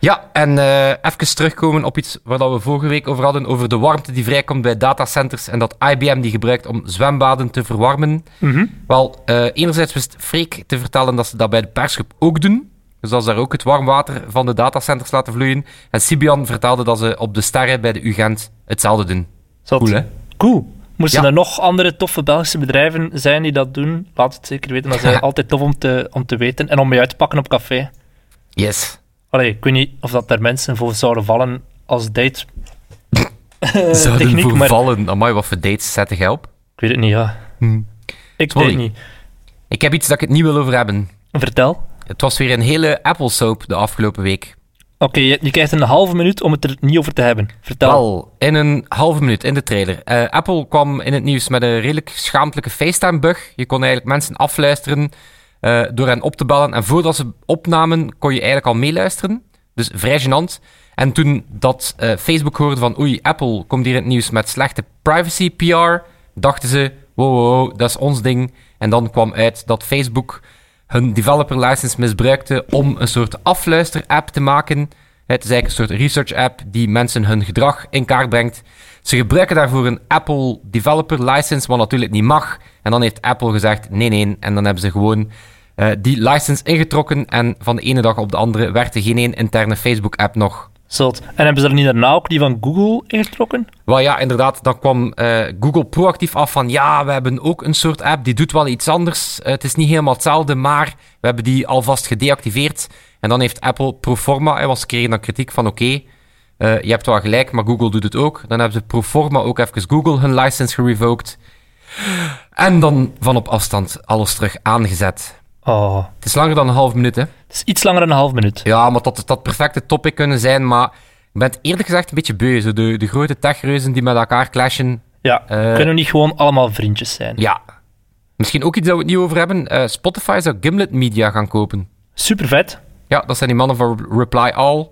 Ja, en eh even terugkomen op iets waar dat we vorige week over hadden, over de warmte die vrijkomt bij datacenters en dat IBM die gebruikt om zwembaden te verwarmen. Wel, eh, enerzijds wist Freek te vertellen dat ze dat bij de persgroep ook doen. Dus dat ze daar ook het warm water van de datacenters laten vloeien. En Sibian vertelde dat ze op de sterren bij de UGent hetzelfde doen. Zot. Cool, hè? Cool. Moesten Ja. er nog andere toffe Belgische bedrijven zijn die dat doen? Laat het zeker weten, dat is altijd tof om te, om te weten en om mee uit te pakken op café. Yes. Allee, ik weet niet of dat daar mensen voor zouden vallen als date. Zouden techniek, voor maar vallen. Amai, wat voor dates zet jij op? ik weet het niet, ja. Hm. Ik Sorry. weet het niet. Ik heb iets dat ik het niet wil over hebben. Vertel. Het was weer een hele Apple soap de afgelopen week. Oké, je, je krijgt een halve minuut om het er niet over te hebben. Vertel. Wel, in een halve minuut in de trailer. Eh, Apple kwam in het nieuws met een redelijk schaamtelijke FaceTime-bug. Je kon eigenlijk mensen afluisteren eh, door hen op te bellen. En voordat ze opnamen, kon je eigenlijk al meeluisteren. Dus vrij gênant. En toen dat eh, Facebook hoorde van oei, Apple komt hier in het nieuws met slechte privacy-PR, dachten ze, wow, wow, dat is ons ding. En dan kwam uit dat Facebook hun developer license misbruikte om een soort afluister-app te maken. Het is eigenlijk een soort research-app die mensen hun gedrag in kaart brengt. Ze gebruiken daarvoor een Apple developer license, wat natuurlijk niet mag. En dan heeft Apple gezegd nee, nee. En dan hebben ze gewoon eh, die license ingetrokken. En van de ene dag op de andere werd er geen één interne Facebook-app nog. Zot. En hebben ze er niet daarna ook die van Google ingetrokken? Wel ja, inderdaad, dan kwam eh, Google proactief af van ja, we hebben ook een soort app die doet wel iets anders. Eh, het is niet helemaal hetzelfde, maar we hebben die alvast gedeactiveerd. En dan heeft Apple pro forma, en was kregen dan kritiek van oké, eh, je hebt wel gelijk, maar Google doet het ook. Dan hebben ze pro forma ook even Google hun license gerevoked. En dan van op afstand alles terug aangezet. Oh, Het is langer dan een half minuut, hè? het is iets langer dan een half minuut. Ja, maar dat dat dat perfecte topic kunnen zijn, maar ik ben het eerlijk gezegd een beetje beu. Zo de, de grote techreuzen die met elkaar clashen, Ja, Eh. kunnen we niet gewoon allemaal vriendjes zijn? Ja. Misschien ook iets dat we het niet over hebben. Eh, Spotify zou Gimlet Media gaan kopen. Super vet. Ja, dat zijn die mannen van Reply All.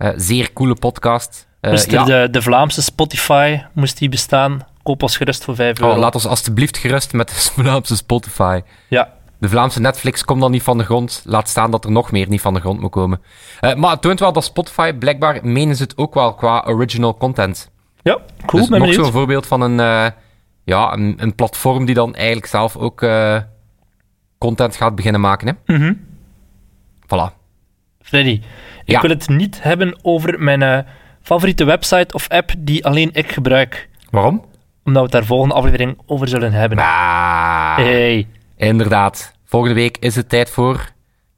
Eh, zeer coole podcast. Eh, moest ja. de, de Vlaamse Spotify moest die bestaan? Koop ons gerust voor 5 euro. Oh, laat ons alstublieft gerust met de Vlaamse Spotify. Ja, De Vlaamse Netflix komt dan niet van de grond. Laat staan dat er nog meer niet van de grond moet komen. Eh, maar het toont wel dat Spotify, blijkbaar menen ze het ook wel qua original content. ja cool, dus ben nog zo'n voorbeeld van een, ja, een, een platform die dan eigenlijk zelf ook content gaat beginnen maken. Hè? Mhm. Voilà. Freddy, ik Ja. wil het niet hebben over mijn eh, favoriete website of app die alleen ik gebruik. Waarom? Omdat we het daar volgende aflevering over zullen hebben. Ah, Hey, inderdaad. Volgende week is het tijd voor...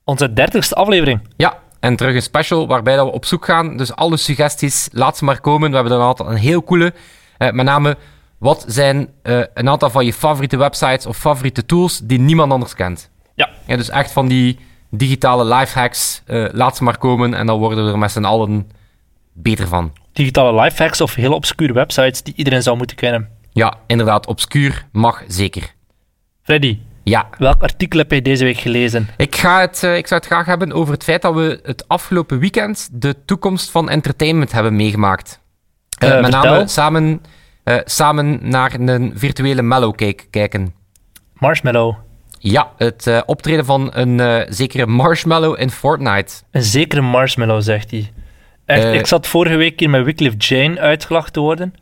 onze dertigste aflevering. Ja, en terug een special waarbij dat we op zoek gaan. Dus alle suggesties, laat ze maar komen. We hebben dan altijd een heel coole. eh, met name, wat zijn eh, een aantal van je favoriete websites of favoriete tools die niemand anders kent? Ja. Ja, dus echt van die digitale lifehacks. eh laat ze maar komen en dan worden we er met z'n allen beter van. Digitale lifehacks of hele obscure websites die iedereen zou moeten kennen. Ja, inderdaad, obscuur mag zeker. Freddy, Ja, welk artikel heb je deze week gelezen? Ik, ga het, eh, ik zou het graag hebben over het feit dat we het afgelopen weekend de toekomst van entertainment hebben meegemaakt. Eh, met vertel. name samen, samen naar een virtuele mellowcake kijken. Marshmallow. Ja, het eh, optreden van een eh, zekere marshmallow in Fortnite. Een zekere marshmallow, zegt hij. Echt, Eh. ik zat vorige week hier met Wycliffe Jane uitgelachen te worden.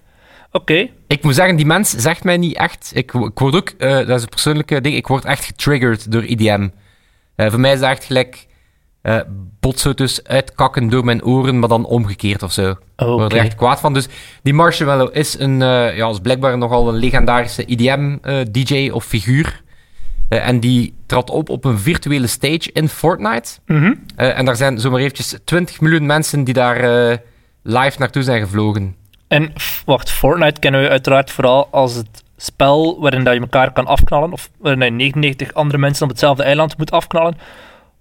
Oké, Ik moet zeggen, die mens zegt mij niet echt. Ik, ik word ook, dat is een persoonlijke ding, ik word echt getriggerd door IDM. Voor mij is dat echt gelijk eh botsauto's uitkakken door mijn oren, maar dan omgekeerd of zo. Ik word er echt kwaad van. Dus die Marshmallow is, een, ja, is blijkbaar nogal een legendarische IDM-DJ of figuur. Eh, en die trad op op een virtuele stage in Fortnite. Mhm. Eh, en daar zijn zomaar eventjes 20 miljoen mensen die daar eh, live naartoe zijn gevlogen. En wacht, Fortnite kennen we uiteraard vooral als het spel waarin dat je elkaar kan afknallen, of waarin je 99 andere mensen op hetzelfde eiland moet afknallen.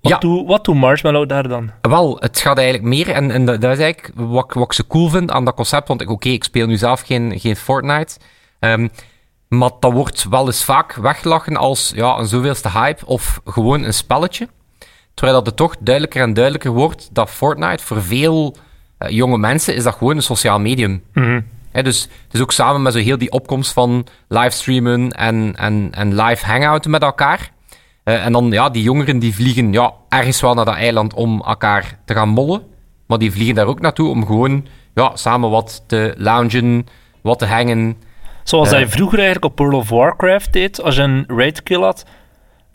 Wat, Ja. doet, wat doet Marshmallow daar dan? Wel, het gaat eigenlijk meer, en, en dat dat is eigenlijk wat, wat ik zo cool vind aan dat concept, want ik- oké, ik speel nu zelf geen, geen Fortnite. Ehm, Maar dat wordt wel eens vaak weggelachen als ja, een zoveelste hype of gewoon een spelletje. Terwijl dat het toch duidelijker en duidelijker wordt dat Fortnite voor veel eh, jonge mensen is dat gewoon een sociaal medium. Mhm. Dus het is ook samen met zo heel die opkomst van livestreamen en, en, en live hangouten met elkaar. Eh, en dan, ja, die jongeren die vliegen ja, ergens wel naar dat eiland om elkaar te gaan mollen. Maar die vliegen daar ook naartoe om gewoon ja, samen wat te loungen, wat te hangen. Zoals je vroeger eigenlijk op World of Warcraft deed, als je een raid kill had,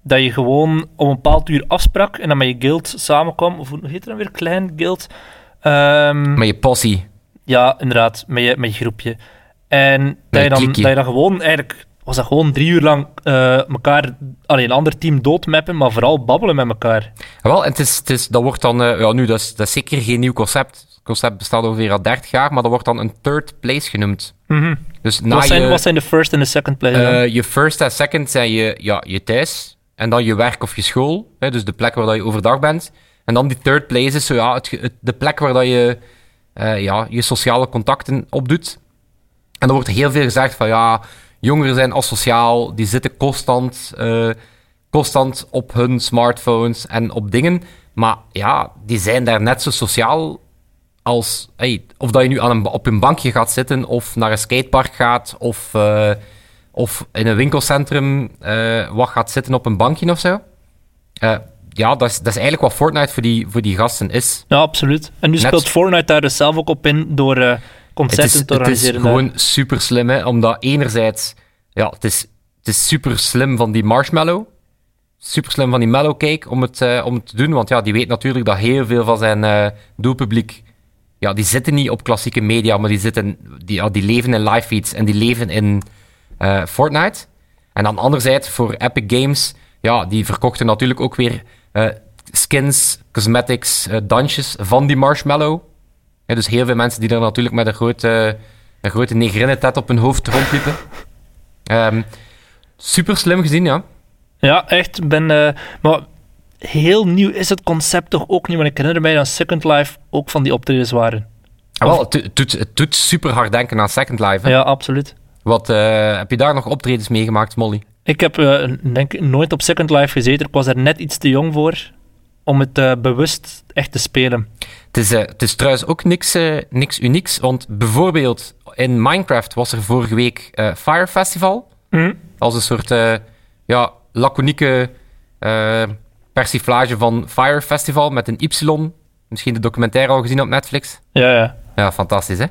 dat je gewoon om een bepaald uur afsprak en dan met je guild samenkwam, of hoe heet het dan weer, klein guild? Ehm, Met je possie. Ja, inderdaad, met je, met je groepje. En dat je, dan, dat je dan gewoon, eigenlijk was dat gewoon drie uur lang eh elkaar, alleen een ander team doodmappen, maar vooral babbelen met elkaar. Ja, Wel, en het is, het is, dat wordt dan, eh, ja, nu, dat is, dat is zeker geen nieuw concept. Het concept bestaat ongeveer al 30 jaar, maar dat wordt dan een third place genoemd. Mhm. Dus na Wat, zijn, je, wat zijn de first en de second place? eh, je first en second zijn je, ja, je thuis, en dan je werk of je school, hè, dus de plek waar dat je overdag bent. En dan die third place is zo, ja, het, de plek waar dat je ja, je sociale contacten opdoet. En dan wordt er heel veel gezegd van, ja, jongeren zijn asociaal, die zitten constant, eh, constant op hun smartphones en op dingen. Maar ja, die zijn daar net zo sociaal als... Hey, of dat je nu aan een, op een bankje gaat zitten, of naar een skatepark gaat, of, eh, of in een winkelcentrum eh, wat gaat zitten op een bankje of zo. Ja, dat is, dat is eigenlijk wat Fortnite voor die, voor die gasten is. ja, absoluut. En nu net- speelt Fortnite daar dus zelf ook op in door concerten is, te het is gewoon super slim, hè, omdat enerzijds, ja, het is, het is super slim van die marshmallow. Super slim van die mellow cake om het, eh, om het te doen, want ja, die weet natuurlijk dat heel veel van zijn eh, doelpubliek, ja, die zitten niet op klassieke media, maar die, zitten, die, ja, die leven in live feeds en die leven in eh, Fortnite. En dan anderzijds voor Epic Games, ja, die verkochten natuurlijk ook weer skins, cosmetics, dansjes van die marshmallow. Ja, dus heel veel mensen die er natuurlijk met een grote, een grote negrinnentet op hun hoofd rondliepen. Ehm super slim gezien, ja. Ja, echt. Ben, eh, maar heel nieuw is het concept toch ook niet, want ik herinner mij dat Second Life ook van die optredens waren. Ah, wel, het, do- het doet, het doet super hard denken aan Second Life. Hè. Ja, absoluut. Wat, eh, heb je daar nog optredens meegemaakt, Molly? Ik heb eh, denk nooit op Second Life gezeten. Ik was er net iets te jong voor om het bewust echt te spelen. Het is, eh, het is trouwens ook niks, eh, niks unieks, want bijvoorbeeld in Minecraft was er vorige week eh, Fire Festival. Mhm. Als een soort ja, laconieke persiflage van Fire Festival met een Y. Misschien de documentaire al gezien op Netflix. Ja, ja. Ja, fantastisch, hè?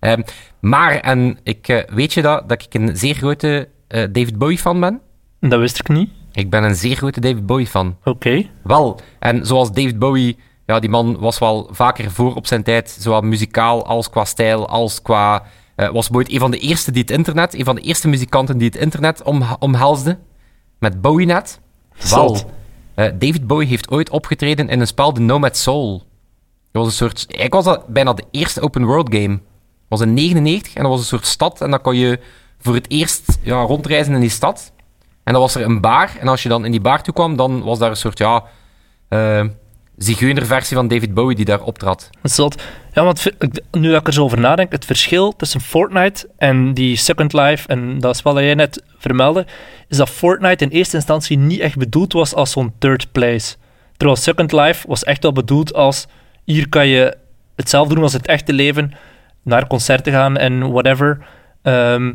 Ehm, maar, en ik, weet je dat, dat ik een zeer grote David Bowie-fan ben? Dat wist ik niet. Ik ben een zeer grote David Bowie-fan. Oké. Wel, en zoals David Bowie, ja, die man was wel vaker voor op zijn tijd, zowel muzikaal als qua stijl, als qua... eh, was ooit een van de eerste die het internet, een van de eerste muzikanten die het internet om, omhelsde, met BowieNet. Wel, Zot. eh, David Bowie heeft ooit opgetreden in een spel, The Nomad Soul. Dat was een soort... Ik was dat bijna de eerste open world game. Dat was in 99 en dat was een soort stad en dan kon je voor het eerst ja, rondreizen in die stad. En dan was er een bar. En als je dan in die bar toe kwam, dan was daar een soort, ja... eh zigeunerversie van David Bowie die daar optrad. Zot. Ja, want nu dat ik er zo over nadenk, het verschil tussen Fortnite en die Second Life, en dat spel dat jij net vermeldde, is dat Fortnite in eerste instantie niet echt bedoeld was als zo'n third place. Terwijl Second Life was echt wel bedoeld als, hier kan je hetzelfde doen als het echte leven, naar concerten gaan en whatever. Ehm,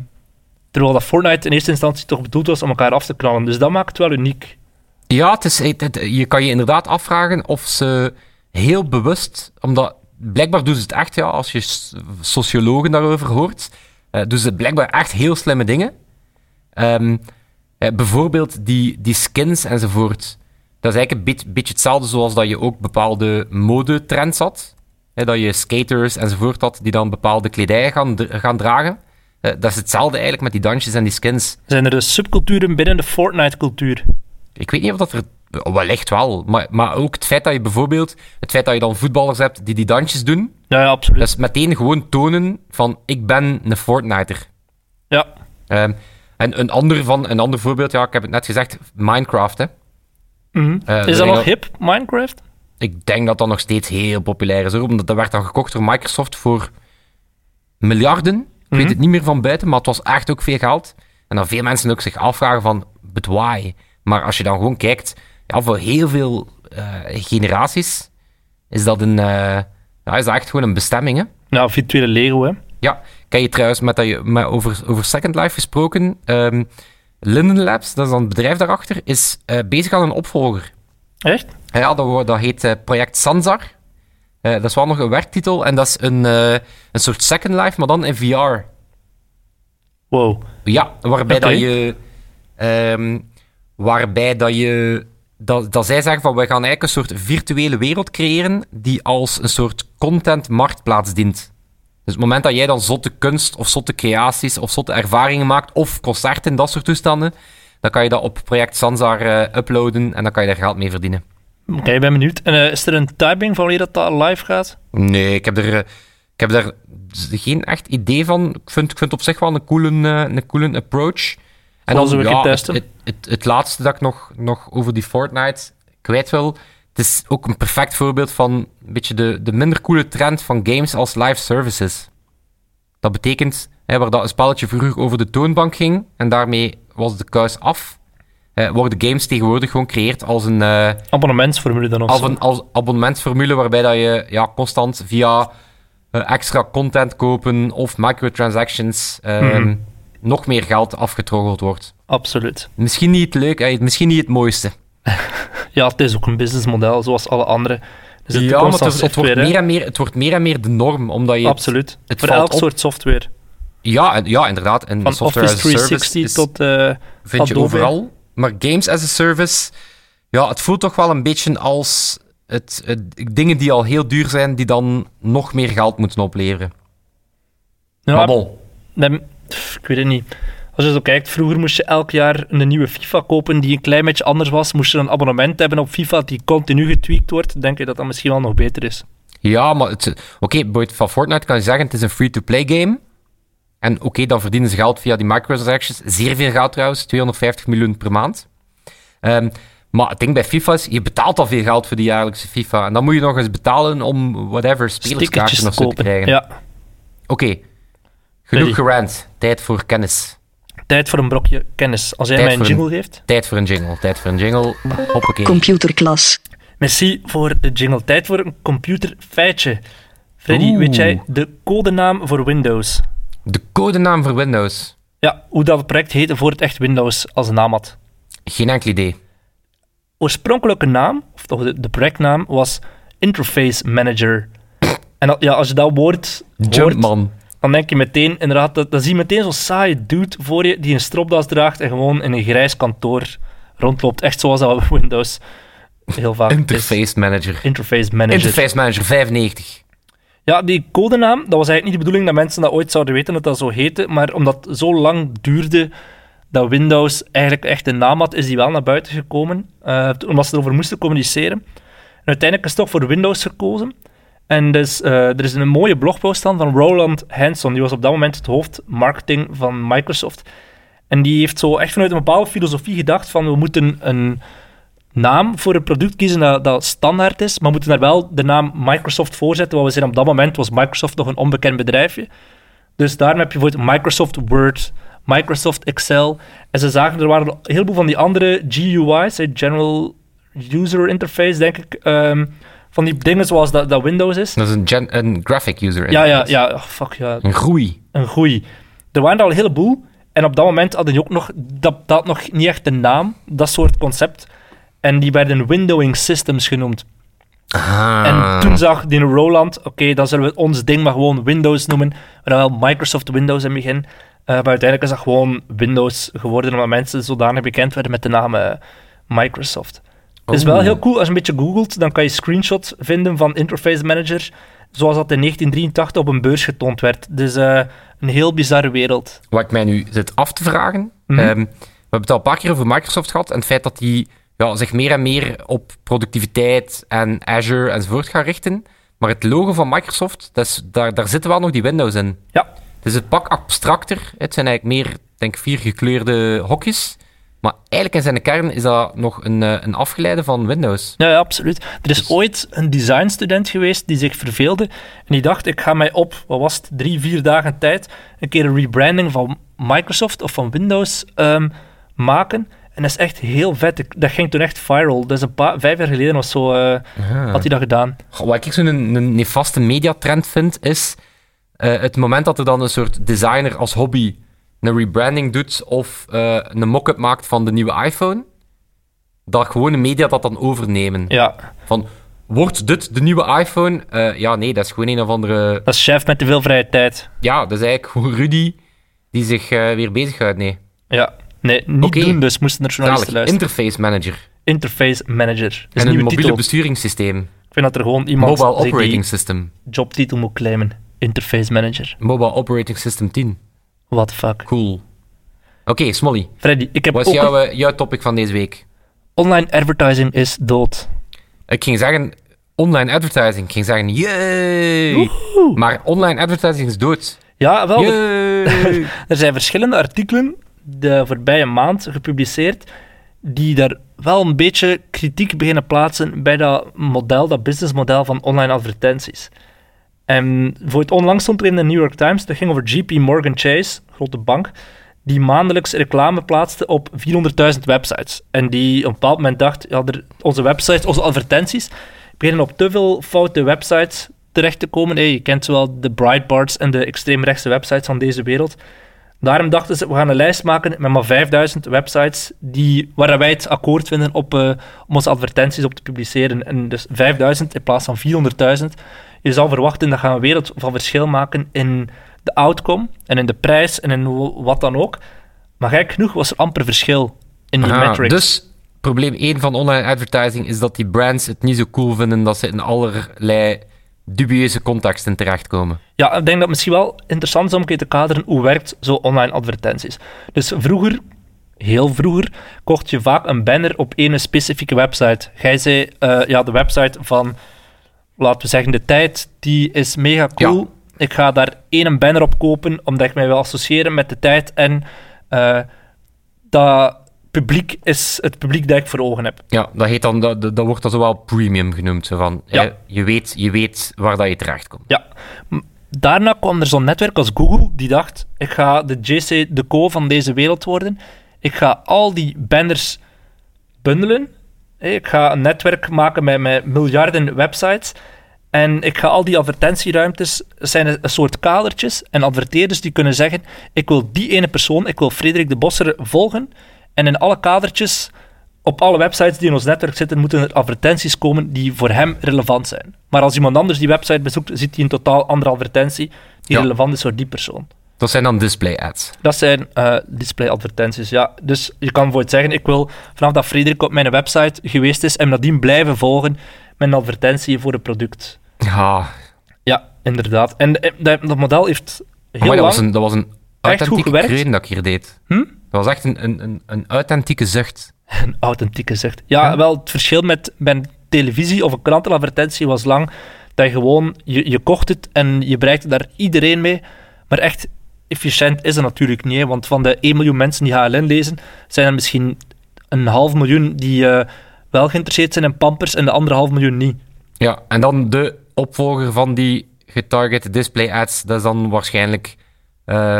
terwijl dat Fortnite in eerste instantie toch bedoeld was om elkaar af te knallen. Dus dat maakt het wel uniek. Ja, je kan je inderdaad afvragen of ze heel bewust... Omdat blijkbaar doen ze het echt, ja, als je sociologen daarover hoort, eh doen ze blijkbaar echt heel slimme dingen. Ehm, eh, bijvoorbeeld die, die skins enzovoort. Dat is eigenlijk een beetje, hetzelfde zoals dat je ook bepaalde modetrends had. Dat je skaters enzovoort had die dan bepaalde kledij gaan, gaan dragen. Eh, dat is hetzelfde eigenlijk met die dansjes en die skins. Zijn er dus subculturen binnen de Fortnite-cultuur? Ik weet niet of dat er... Wellicht wel. Maar, maar ook het feit dat je bijvoorbeeld... Het feit dat je dan voetballers hebt die die dansjes doen. Ja, ja, absoluut. Dat is meteen gewoon tonen van... Ik ben een Fortniter. Ja, Ehm, en een ander, van, een ander voorbeeld... Ja, ik heb het net gezegd. Minecraft, hè. Mhm. Eh, is dat nog hip, Minecraft? Ik denk dat dat nog steeds heel populair is, hoor. Omdat dat werd dan gekocht door Microsoft voor miljarden. Ik weet Mhm. het niet meer van buiten, maar het was echt ook veel geld. En En dan veel mensen ook zich afvragen van, but why? Maar als je dan gewoon kijkt, ja, voor heel veel eh, generaties is dat, een, eh, ja, is dat echt gewoon een bestemming. Hè? Ja, virtuele Lego, hè. Ja, kan je trouwens met dat je, met over, over Second Life gesproken, ehm, Linden Labs, dat is dan het bedrijf daarachter, is eh, bezig aan een opvolger. Echt? Ja, dat, dat heet Project Sansar. Dat is wel nog een werktitel en dat is een, een soort Second Life, maar dan in VR. Wow. Ja, waarbij dat je... ehm, waarbij dat je... Dat, dat zij zeggen van, we gaan eigenlijk een soort virtuele wereld creëren die als een soort content-marktplaats dient. Dus het moment dat jij dan zotte kunst of zotte creaties of zotte ervaringen maakt, of concerten, dat soort toestanden, dan kan je dat op project Sansar eh, uploaden en dan kan je daar geld mee verdienen. Oké, ik ben benieuwd. En eh, is er een timing van wanneer dat, dat live gaat? Nee, ik heb er, eh, ik heb daar geen echt idee van. Ik vind, ik vind het op zich wel een coole, een coole approach. En zo weer ja, het, testen. het, het, het laatste dat ik nog, nog over die Fortnite kwijt wil. Het is ook een perfect voorbeeld van een beetje de, de minder coole trend van games als live services. Dat betekent, hè, waar dat een spelletje vroeger over de toonbank ging, en daarmee was de kuis af, eh, worden games tegenwoordig gewoon gecreëerd als een... eh, Abonnementsformule dan of als als abonnementsformule waarbij dat je ja, constant via eh, extra content kopen of microtransactions ehm, Mhm. Nog meer geld afgetroggeld wordt. Absoluut. Misschien niet het leuk, eh, misschien niet het mooiste. Ja, het is ook een businessmodel, zoals alle andere. Dus het ja, maar het, wordt meer en meer, het wordt meer en meer de norm, omdat je... Absoluut. het Voor elk op. soort software. Ja, en, ja, inderdaad. En Van software Office as a service 360 is- tot... eh, vind je overal. Maar games as a service, ja, het voelt toch wel een beetje als het, het- dingen die al heel duur zijn, die dan nog meer geld moeten opleveren. ja, Maar bon. Pff, ik weet het niet. Als je zo kijkt, vroeger moest je elk jaar een nieuwe FIFA kopen die een klein beetje anders was. Moest je een abonnement hebben op FIFA die continu getweakt wordt. Denk je dat dat misschien wel nog beter is? Ja, maar oké, van Fortnite kan je zeggen, het is een free-to-play game. En oké, dan verdienen ze geld via die microtransactions. Zeer veel geld trouwens, 250 miljoen per maand. Ehm, maar het ding bij FIFA is, je betaalt al veel geld voor die jaarlijkse FIFA. En dan moet je nog eens betalen om whatever, te nog zo te kopen. krijgen. Ja. Oké, genoeg gerant. Tijd voor kennis. Tijd voor een brokje kennis. Als jij Tijd mij een jingle geeft. Tijd voor een jingle. Tijd voor een jingle. Hoppakee. Computerklas. Merci voor de jingle. Tijd voor een computerfeitje. Freddy, Oeh. weet jij de codenaam voor Windows? De codenaam voor Windows. Ja, hoe dat project heette voor het echt Windows als naam had. Geen enkel idee. oorspronkelijke naam, of toch de, de projectnaam, was Interface Manager. En dat- ja, als je dat woord hoort, Jumpman. Dan denk je meteen, inderdaad, dat, dan zie je meteen zo'n saaie dude voor je die een stropdas draagt en gewoon in een grijs kantoor rondloopt. Echt zoals dat op Windows heel vaak is. Interface Manager. Interface Manager. Interface Manager 95. Ja, die codenaam, dat was eigenlijk niet de bedoeling dat mensen dat ooit zouden weten dat dat zo heette, maar omdat het zo lang duurde dat Windows eigenlijk echt een naam had, is die wel naar buiten gekomen, eh, omdat ze erover moesten communiceren. En uiteindelijk is het toch voor Windows gekozen. En dus, eh, er is een mooie blogpost van Roland Hanson, die was op dat moment het hoofd marketing van Microsoft. En die heeft zo echt vanuit een bepaalde filosofie gedacht van we moeten een naam voor een product kiezen dat, standaard is, maar moeten daar wel de naam Microsoft voor zetten, want we zijn op dat moment was Microsoft nog een onbekend bedrijfje. Dus daarom heb je bijvoorbeeld Microsoft Word, Microsoft Excel. En ze zagen, er waren een heleboel van die andere GUI's, General User Interface, denk ik, ehm, van die dingen zoals dat, dat Windows is. Dat is een, gen- een graphic user. Ja, ja, interface. ja, oh, fuck ja, Een groei. een goeie. Er waren er al een heleboel. En op dat moment hadden die ook nog... Dat, dat had nog niet echt een naam, dat soort concept. En die werden windowing systems genoemd. Ah. En toen zag die Roland... Oké, dan zullen we ons ding maar gewoon Windows noemen. Maar dan wel Microsoft Windows in het begin. Eh, maar uiteindelijk is dat gewoon Windows geworden... omdat mensen zodanig bekend werden met de naam eh, Microsoft. Het is wel Oeh. heel cool. Als je een beetje googelt, dan kan je screenshots vinden van Interface Manager... zoals dat in 1983 op een beurs getoond werd. Dus een heel bizarre wereld. Wat ik mij nu zit af te vragen. Mhm. ehm, we hebben het al een paar keer over Microsoft gehad. En het feit dat die ja, zich meer en meer op productiviteit en Azure enzovoort gaan richten. Maar het logo van Microsoft, dat is, daar, daar zitten wel nog die Windows in. Ja. Het is het pak abstracter. Het zijn eigenlijk meer, denk vier gekleurde hokjes. Maar eigenlijk in zijn kern is dat nog een, eh, een afgeleide van Windows. Ja, ja, absoluut. Er is Dus- ooit een designstudent geweest die zich verveelde en die dacht, ik ga mij op, wat was het, drie, vier dagen tijd een keer een rebranding van Microsoft of van Windows ehm, maken. En dat is echt heel vet. Dat ging toen echt viral. Dus een paar, vijf jaar geleden of zo eh, had hij dat gedaan. Goh, Wat ik zo'n een, een nefaste mediatrend vind, is eh, het moment dat er dan een soort designer als hobby een rebranding doet of eh, een mock-up maakt van de nieuwe iPhone, dat gewone media dat dan overnemen. Ja, Van, wordt dit de nieuwe iPhone? Eh, ja, nee, dat is gewoon een of andere... dat is chef met te veel vrije tijd. Ja, dat is eigenlijk gewoon Rudy die zich eh, weer bezighoudt. Nee, Ja, nee, niet Oké. doen, dus moesten er journalisten Zalig. luisteren. Interface manager. Interface Manager. En een mobiele titel. besturingssysteem. Ik vind dat er gewoon iemand Mobile Operating System. jobtitel moet claimen. Interface Manager. Mobile Operating System 10. What the fuck. Cool. Oké, Smolly. Freddy, ik heb Wat ook is jouw, eh, jouw topic van deze week? Online advertising is dood. Ik ging zeggen online advertising. Ik ging zeggen, yay! Maar online advertising is dood. Ja, wel. Er zijn verschillende artikelen de voorbije maand gepubliceerd die daar wel een beetje kritiek beginnen plaatsen bij dat model, dat businessmodel van online advertenties. En voor het onlangs stond in de New York Times, dat ging over JP Morgan Chase, grote bank, die maandelijks reclame plaatste op 400.000 websites. En die op een bepaald moment dacht, ja, onze websites, onze advertenties, beginnen op te veel foute websites terecht te komen. Hey, je kent wel de Breitbarts en de extreemrechtse websites van deze wereld. Daarom dachten ze, we gaan een lijst maken met maar 5000 websites die, waar wij het akkoord vinden op, eh, om onze advertenties op te publiceren. En dus 5000 in plaats van 400.000. Je zou verwachten dat gaan een wereld van verschil maken in de outcome en in de prijs en in wat dan ook. Maar gek genoeg was er amper verschil in die Aha, metrics. dus probleem 1 van online advertising is dat die brands het niet zo cool vinden dat ze in allerlei dubieuze contexten terechtkomen. Ja, ik denk dat het misschien wel interessant is om een keer te kaderen hoe werkt zo online advertenties. Dus vroeger, heel vroeger, kocht je vaak een banner op één specifieke website. Jij zei, eh, ja, de website van, laten we zeggen, de tijd, die is mega cool. Ik ga daar één banner op kopen, omdat ik mij wil associëren met de tijd. En eh, dat publiek is het publiek dat ik voor ogen heb. Ja, dat, heet dan, dat, dat wordt dan zo wel premium genoemd. Zo van, Ja. hè, je, weet, je weet waar dat je terechtkomt. Ja. M- Daarna kwam er zo'n netwerk als Google, die dacht, ik ga de JC de Co van deze wereld worden. Ik ga al die banners bundelen. Ik ga een netwerk maken met, met miljarden websites. En ik ga al die advertentieruimtes, zijn een, een soort kadertjes. En adverteerders die kunnen zeggen, ik wil die ene persoon, ik wil Frederik de Bosser volgen. En in alle kadertjes, op alle websites die in ons netwerk zitten, moeten er advertenties komen die voor hem relevant zijn. Maar als iemand anders die website bezoekt, ziet hij een totaal andere advertentie die Ja. relevant is voor die persoon. Dat zijn dan display ads. Dat zijn eh, display-advertenties, ja. Dus je kan bijvoorbeeld zeggen, ik wil vanaf dat Frederik op mijn website geweest is, en nadien blijven volgen met een advertentie voor een product. Ja, Ja, inderdaad. En eh, dat, dat model heeft heel Amai, dat, lang... was een, dat was een authentieke kreun dat ik hier deed. Hm? Dat was echt een, een, een, een authentieke zucht. Een authentieke. Ja, Ja. wel, het verschil met, met televisie of een krantenadvertentie was lang dat je gewoon, je, je kocht het en je bereikte daar iedereen mee. Maar echt efficiënt is het natuurlijk niet, hè, want van de 1 miljoen mensen die HLN lezen, zijn er misschien een half miljoen die eh, wel geïnteresseerd zijn in pampers en de andere half miljoen niet. Ja, en dan de opvolger van die getargete display ads, dat is dan waarschijnlijk eh,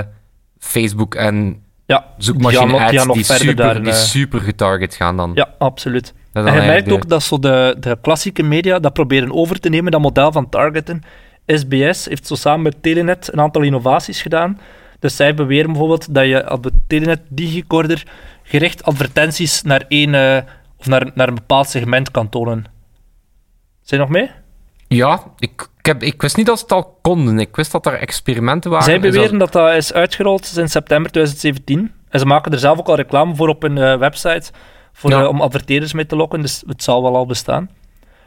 Facebook en Ja, zoekmachine die ads die, super, die eh. super getarget gaan dan. ja absoluut. Dat En je merkt ook dat zo de, de klassieke media dat proberen over te nemen, dat model van targeten. SBS heeft zo samen met Telenet een aantal innovaties gedaan. Dus zij beweren bijvoorbeeld dat je op de Telenet Digicorder gericht advertenties naar, één, eh, of naar, naar een bepaald segment kan tonen. Zijn je nog mee? Ja, ik, ik, heb, ik wist niet dat ze het al konden. Ik wist dat er experimenten waren. Zij dat- beweren dat dat is uitgerold sinds september 2017. En ze maken er zelf ook al reclame voor op hun eh, website, voor, Ja. eh, om adverteerders mee te lokken, dus het zal wel al bestaan.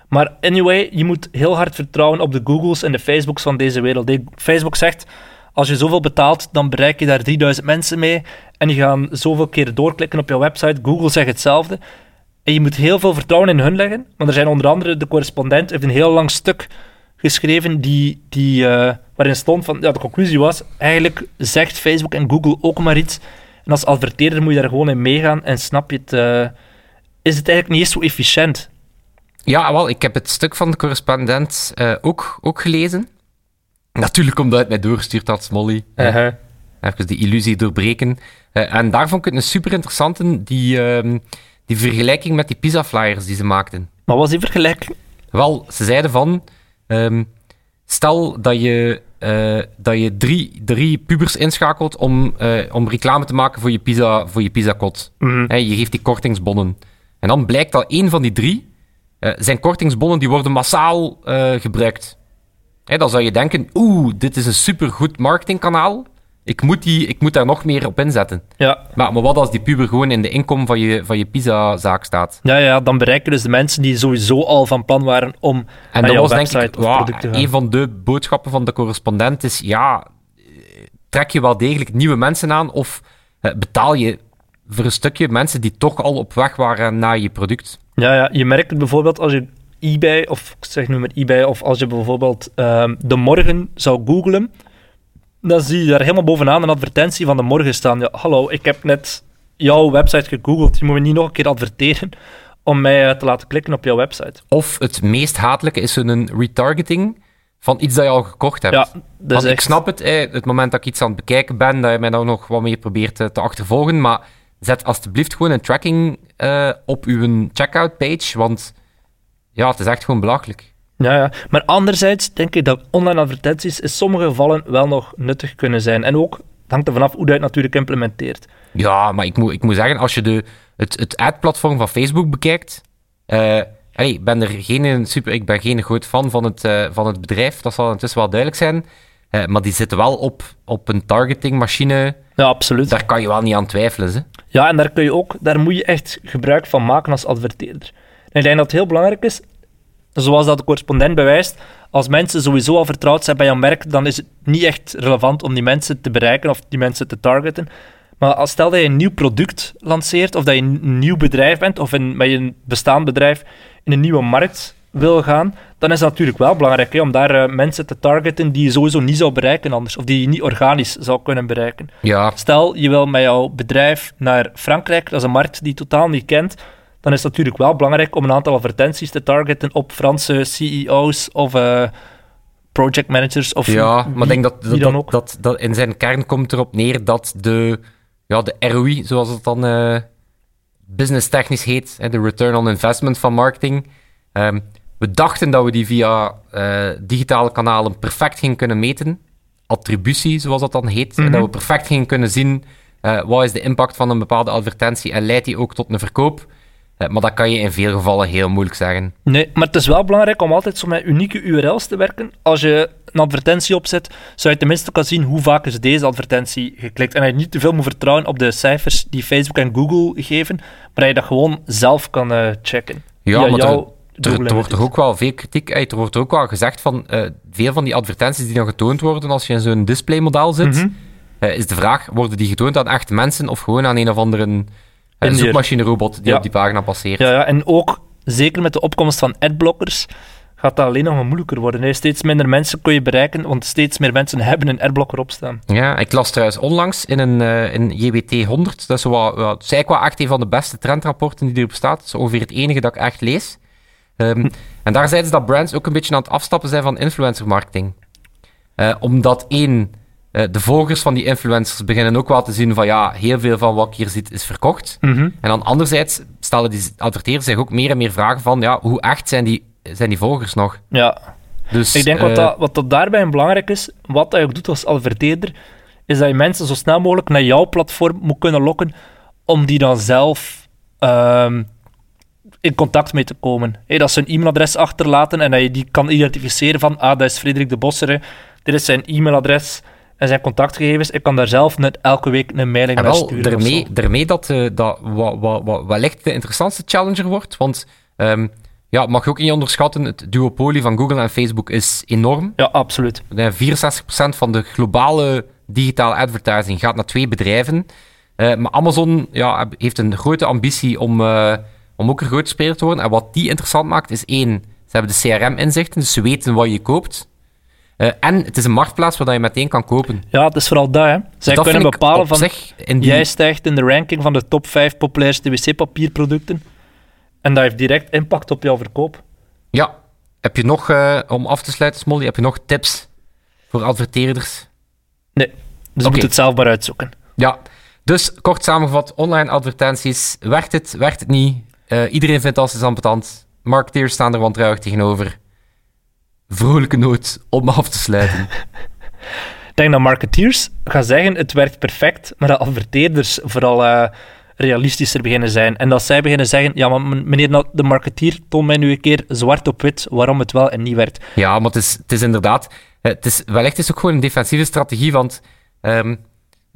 Maar anyway, je moet heel hard vertrouwen op de Googles en de Facebooks van deze wereld. Facebook zegt, als je zoveel betaalt, dan bereik je daar 3000 mensen mee en die gaan zoveel keer doorklikken op jouw website. Google zegt hetzelfde. En je moet heel veel vertrouwen in hun leggen. Want er zijn onder andere, de correspondent heeft een heel lang stuk geschreven die, die, eh, waarin stond van, ja, de conclusie was, eigenlijk zegt Facebook en Google ook maar iets. En als adverteerder moet je daar gewoon in meegaan en snap je het... eh, is het eigenlijk niet eens zo efficiënt. Ja, wel, ik heb het stuk van de correspondent eh, ook, ook gelezen. Natuurlijk omdat het mij doorgestuurd had, Smolly. Uh-huh. Even die illusie doorbreken. Eh, en daar vond ik het een super interessante, die, ehm, die vergelijking met die pizza-flyers die ze maakten. Maar was die vergelijking... Wel, ze zeiden van... ehm, stel dat je, eh, dat je drie, drie pubers inschakelt om, eh, om reclame te maken voor je, pizza, voor je pizzakot. Mhm. Hè, je geeft die kortingsbonnen. En dan blijkt dat één van die drie... eh, zijn kortingsbonnen die worden massaal eh, gebruikt. Hè, dan zou je denken... Oeh, dit is een supergoed marketingkanaal. Ik moet, die, ik moet daar nog meer op inzetten. Ja. Maar, maar wat als die puber gewoon in de inkom van je, van je pizzazaak staat? Ja, ja, dan bereiken dus de mensen die sowieso al van plan waren om En naar dat was denk website ik gaan. een van de boodschappen van de correspondent is, ja, eh, trek je wel degelijk nieuwe mensen aan of betaal je voor een stukje mensen die toch al op weg waren naar je product? Ja, ja, je merkt het bijvoorbeeld als je eBay, of ik zeg nu maar eBay, of als je bijvoorbeeld ehm, de morgen zou googlen, dan zie je daar helemaal bovenaan een advertentie van de morgen staan. Ja, hallo, ik heb net jouw website gegoogeld, je moet me niet nog een keer adverteren om mij eh, te laten klikken op jouw website. Of het meest hatelijke is een retargeting van iets dat je al gekocht hebt. Ja, dat ik snap het, eh, het moment dat ik iets aan het bekijken ben, dat je mij dan nog wat meer probeert eh, te achtervolgen, maar zet alsjeblieft gewoon een tracking eh, op uw checkout page, want ja, het is echt gewoon belachelijk. Ja, ja. Maar anderzijds denk ik dat online advertenties in sommige gevallen wel nog nuttig kunnen zijn. En ook, het hangt er vanaf hoe dat je het natuurlijk implementeert. Ja, maar ik moet, ik moet zeggen, als je de, het, het ad-platform van Facebook bekijkt. eh, allee, ik ben er geen super, ik ben geen groot fan van het, eh, van het bedrijf, dat zal intussen wel duidelijk zijn. Eh, maar die zitten wel op, op een targetingmachine. Ja, absoluut. Daar kan je wel niet aan twijfelen. Hè? Ja, en daar, kun je ook, daar moet je echt gebruik van maken als adverteerder. En ik denk dat het heel belangrijk is, zoals dat de correspondent bewijst, als mensen sowieso al vertrouwd zijn bij jouw merk, dan is het niet echt relevant om die mensen te bereiken of die mensen te targeten. Maar als stel dat je een nieuw product lanceert, of dat je een nieuw bedrijf bent, of in, met je een bestaand bedrijf in een nieuwe markt wil gaan, dan is het natuurlijk wel belangrijk hè, om daar eh, mensen te targeten die je sowieso niet zou bereiken anders, of die je niet organisch zou kunnen bereiken. Ja, Stel, je wil met jouw bedrijf naar Frankrijk, dat is een markt die je totaal niet kent, dan is het natuurlijk wel belangrijk om een aantal advertenties te targeten op Franse CEO's of eh project managers of ja wie- maar ik denk dat, dat, dan dat, ook. dat, dat in zijn kern komt erop neer dat de, ja, de ROI, zoals het dan eh business technisch heet, de return on investment van marketing. ehm, we dachten dat we die via eh, digitale kanalen perfect gingen kunnen meten. Attributie, zoals dat dan heet. En Mhm. dat we perfect gingen kunnen zien eh, wat is de impact van een bepaalde advertentie en leidt die ook tot een verkoop. Eh, maar dat kan je in veel gevallen heel moeilijk zeggen. Nee, maar het is wel belangrijk om altijd zo met unieke URL's te werken. Als je een advertentie opzet, zou je tenminste kunnen zien hoe vaak is deze advertentie geklikt. En dat je niet te veel moet vertrouwen op de cijfers die Facebook en Google geven, maar dat je dat gewoon zelf kan checken. Ja, maar jouw er, er wordt toch ook wel veel kritiek uit. Er wordt ook wel gezegd van eh, veel van die advertenties die dan getoond worden als je in zo'n displaymodel zit, Mhm. eh, is de vraag: worden die getoond aan echte mensen of gewoon aan een of andere uh, zoekmachine-robot die Ja. op die pagina passeert? Ja, ja, en ook zeker met de opkomst van adblockers gaat dat alleen nog maar moeilijker worden. hè. Steeds minder mensen kun je bereiken, want steeds meer mensen hebben een adblocker opstaan. Ja, ik las trouwens onlangs in een eh, in JWT 100, dat is, wat, wat, dat is eigenlijk wel echt een van de beste trendrapporten die erop staat. Dat is ongeveer het enige dat ik echt lees. Ehm, en daar zeiden ze dat brands ook een beetje aan het afstappen zijn van influencer marketing. Eh, omdat één, eh, de volgers van die influencers beginnen ook wel te zien van ja, heel veel van wat ik hier ziet is verkocht. En dan anderzijds stellen die adverteerders zich ook meer en meer vragen van ja, hoe echt zijn die, zijn die volgers nog? Ja, Dus, ik denk wat, eh, dat, wat dat daarbij belangrijk is, wat je ook doet als adverteerder, is dat je mensen zo snel mogelijk naar jouw platform moet kunnen lokken om die dan zelf ehm, in contact mee te komen. Dat ze een e-mailadres achterlaten en dat je die kan identificeren van ah, dat is Frederik de Bossere, dit is zijn e-mailadres en zijn contactgegevens. Ik kan daar zelf net elke week een mailing En naar sturen. daarmee, daarmee dat, eh, dat wat, wat, wat wellicht de interessantste challenger wordt. Want ehm, ja, mag je ook niet onderschatten, het duopolie van Google en Facebook is enorm. Ja, absoluut. Eh, 64% van de globale digitale advertising gaat naar twee bedrijven. Eh, maar Amazon ja, heeft een grote ambitie om, eh, om ook een grote speler te worden. En wat die interessant maakt, is één, ze hebben de CRM-inzichten, dus ze weten wat je koopt. Eh, en het is een marktplaats waar je meteen kan kopen. Ja, het is vooral dat. Hè. Zij dat kunnen bepalen van... die... Jij stijgt in de ranking van de top 5 populairste wc-papierproducten. En dat heeft direct impact op jouw verkoop. Ja. Heb je nog, eh, om af te sluiten, Smolly, heb je nog tips voor adverteerders? Nee, dus je moet het zelf maar uitzoeken. Ja. Dus, kort samengevat, online advertenties. Werkt het, werkt het niet? Eh, iedereen vindt als ambetant. Marketeers staan er wantrouwig tegenover. Vrolijke noot om af te sluiten. Ik denk dat marketeers gaan zeggen het werkt perfect, maar dat adverteerders vooral eh, realistischer beginnen zijn. En dat zij beginnen zeggen, ja, maar meneer nou, de marketeer, toon mij nu een keer zwart op wit waarom het wel en niet werkt. Ja, maar het is, het is inderdaad... eh, Het is, wellicht is het ook gewoon een defensieve strategie, want... ehm,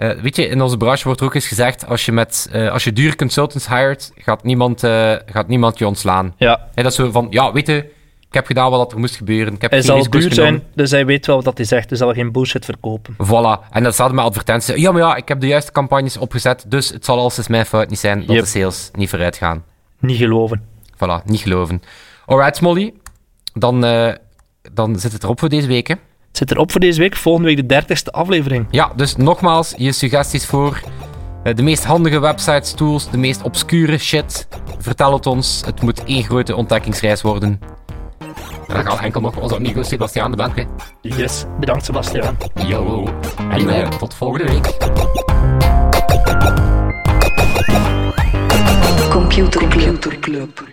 eh, weet je, in onze branche wordt er ook eens gezegd, als je, met, eh, als je dure consultants hired, gaat niemand, eh, gaat niemand je ontslaan. Ja, Hè, dat is zo van, ja, weet je, ik heb gedaan wat er moest gebeuren. Ik heb hij zal duur zijn, dus hij weet wel wat hij zegt, dus zal geen bullshit verkopen. Voilà. En dat staat met advertenties. Ja, maar ja, ik heb de juiste campagnes opgezet, dus het zal alles mijn fout niet zijn dat Yep. de sales niet vooruit gaan. Niet geloven. Voilà, niet geloven. Alright, Smolly. Dan, dan zit het erop voor deze week, hè. Zit erop voor deze week, volgende week de dertigste aflevering. Ja, dus nogmaals, je suggesties voor eh, de meest handige websites, tools, de meest obscure shit. Vertel het ons. Het moet één grote ontdekkingsreis worden. En dan gaat enkel nog onze amigo Sebastiaan de hè. Yes, bedankt Sebastiaan. Yo. En eh, tot volgende week. Computer Club.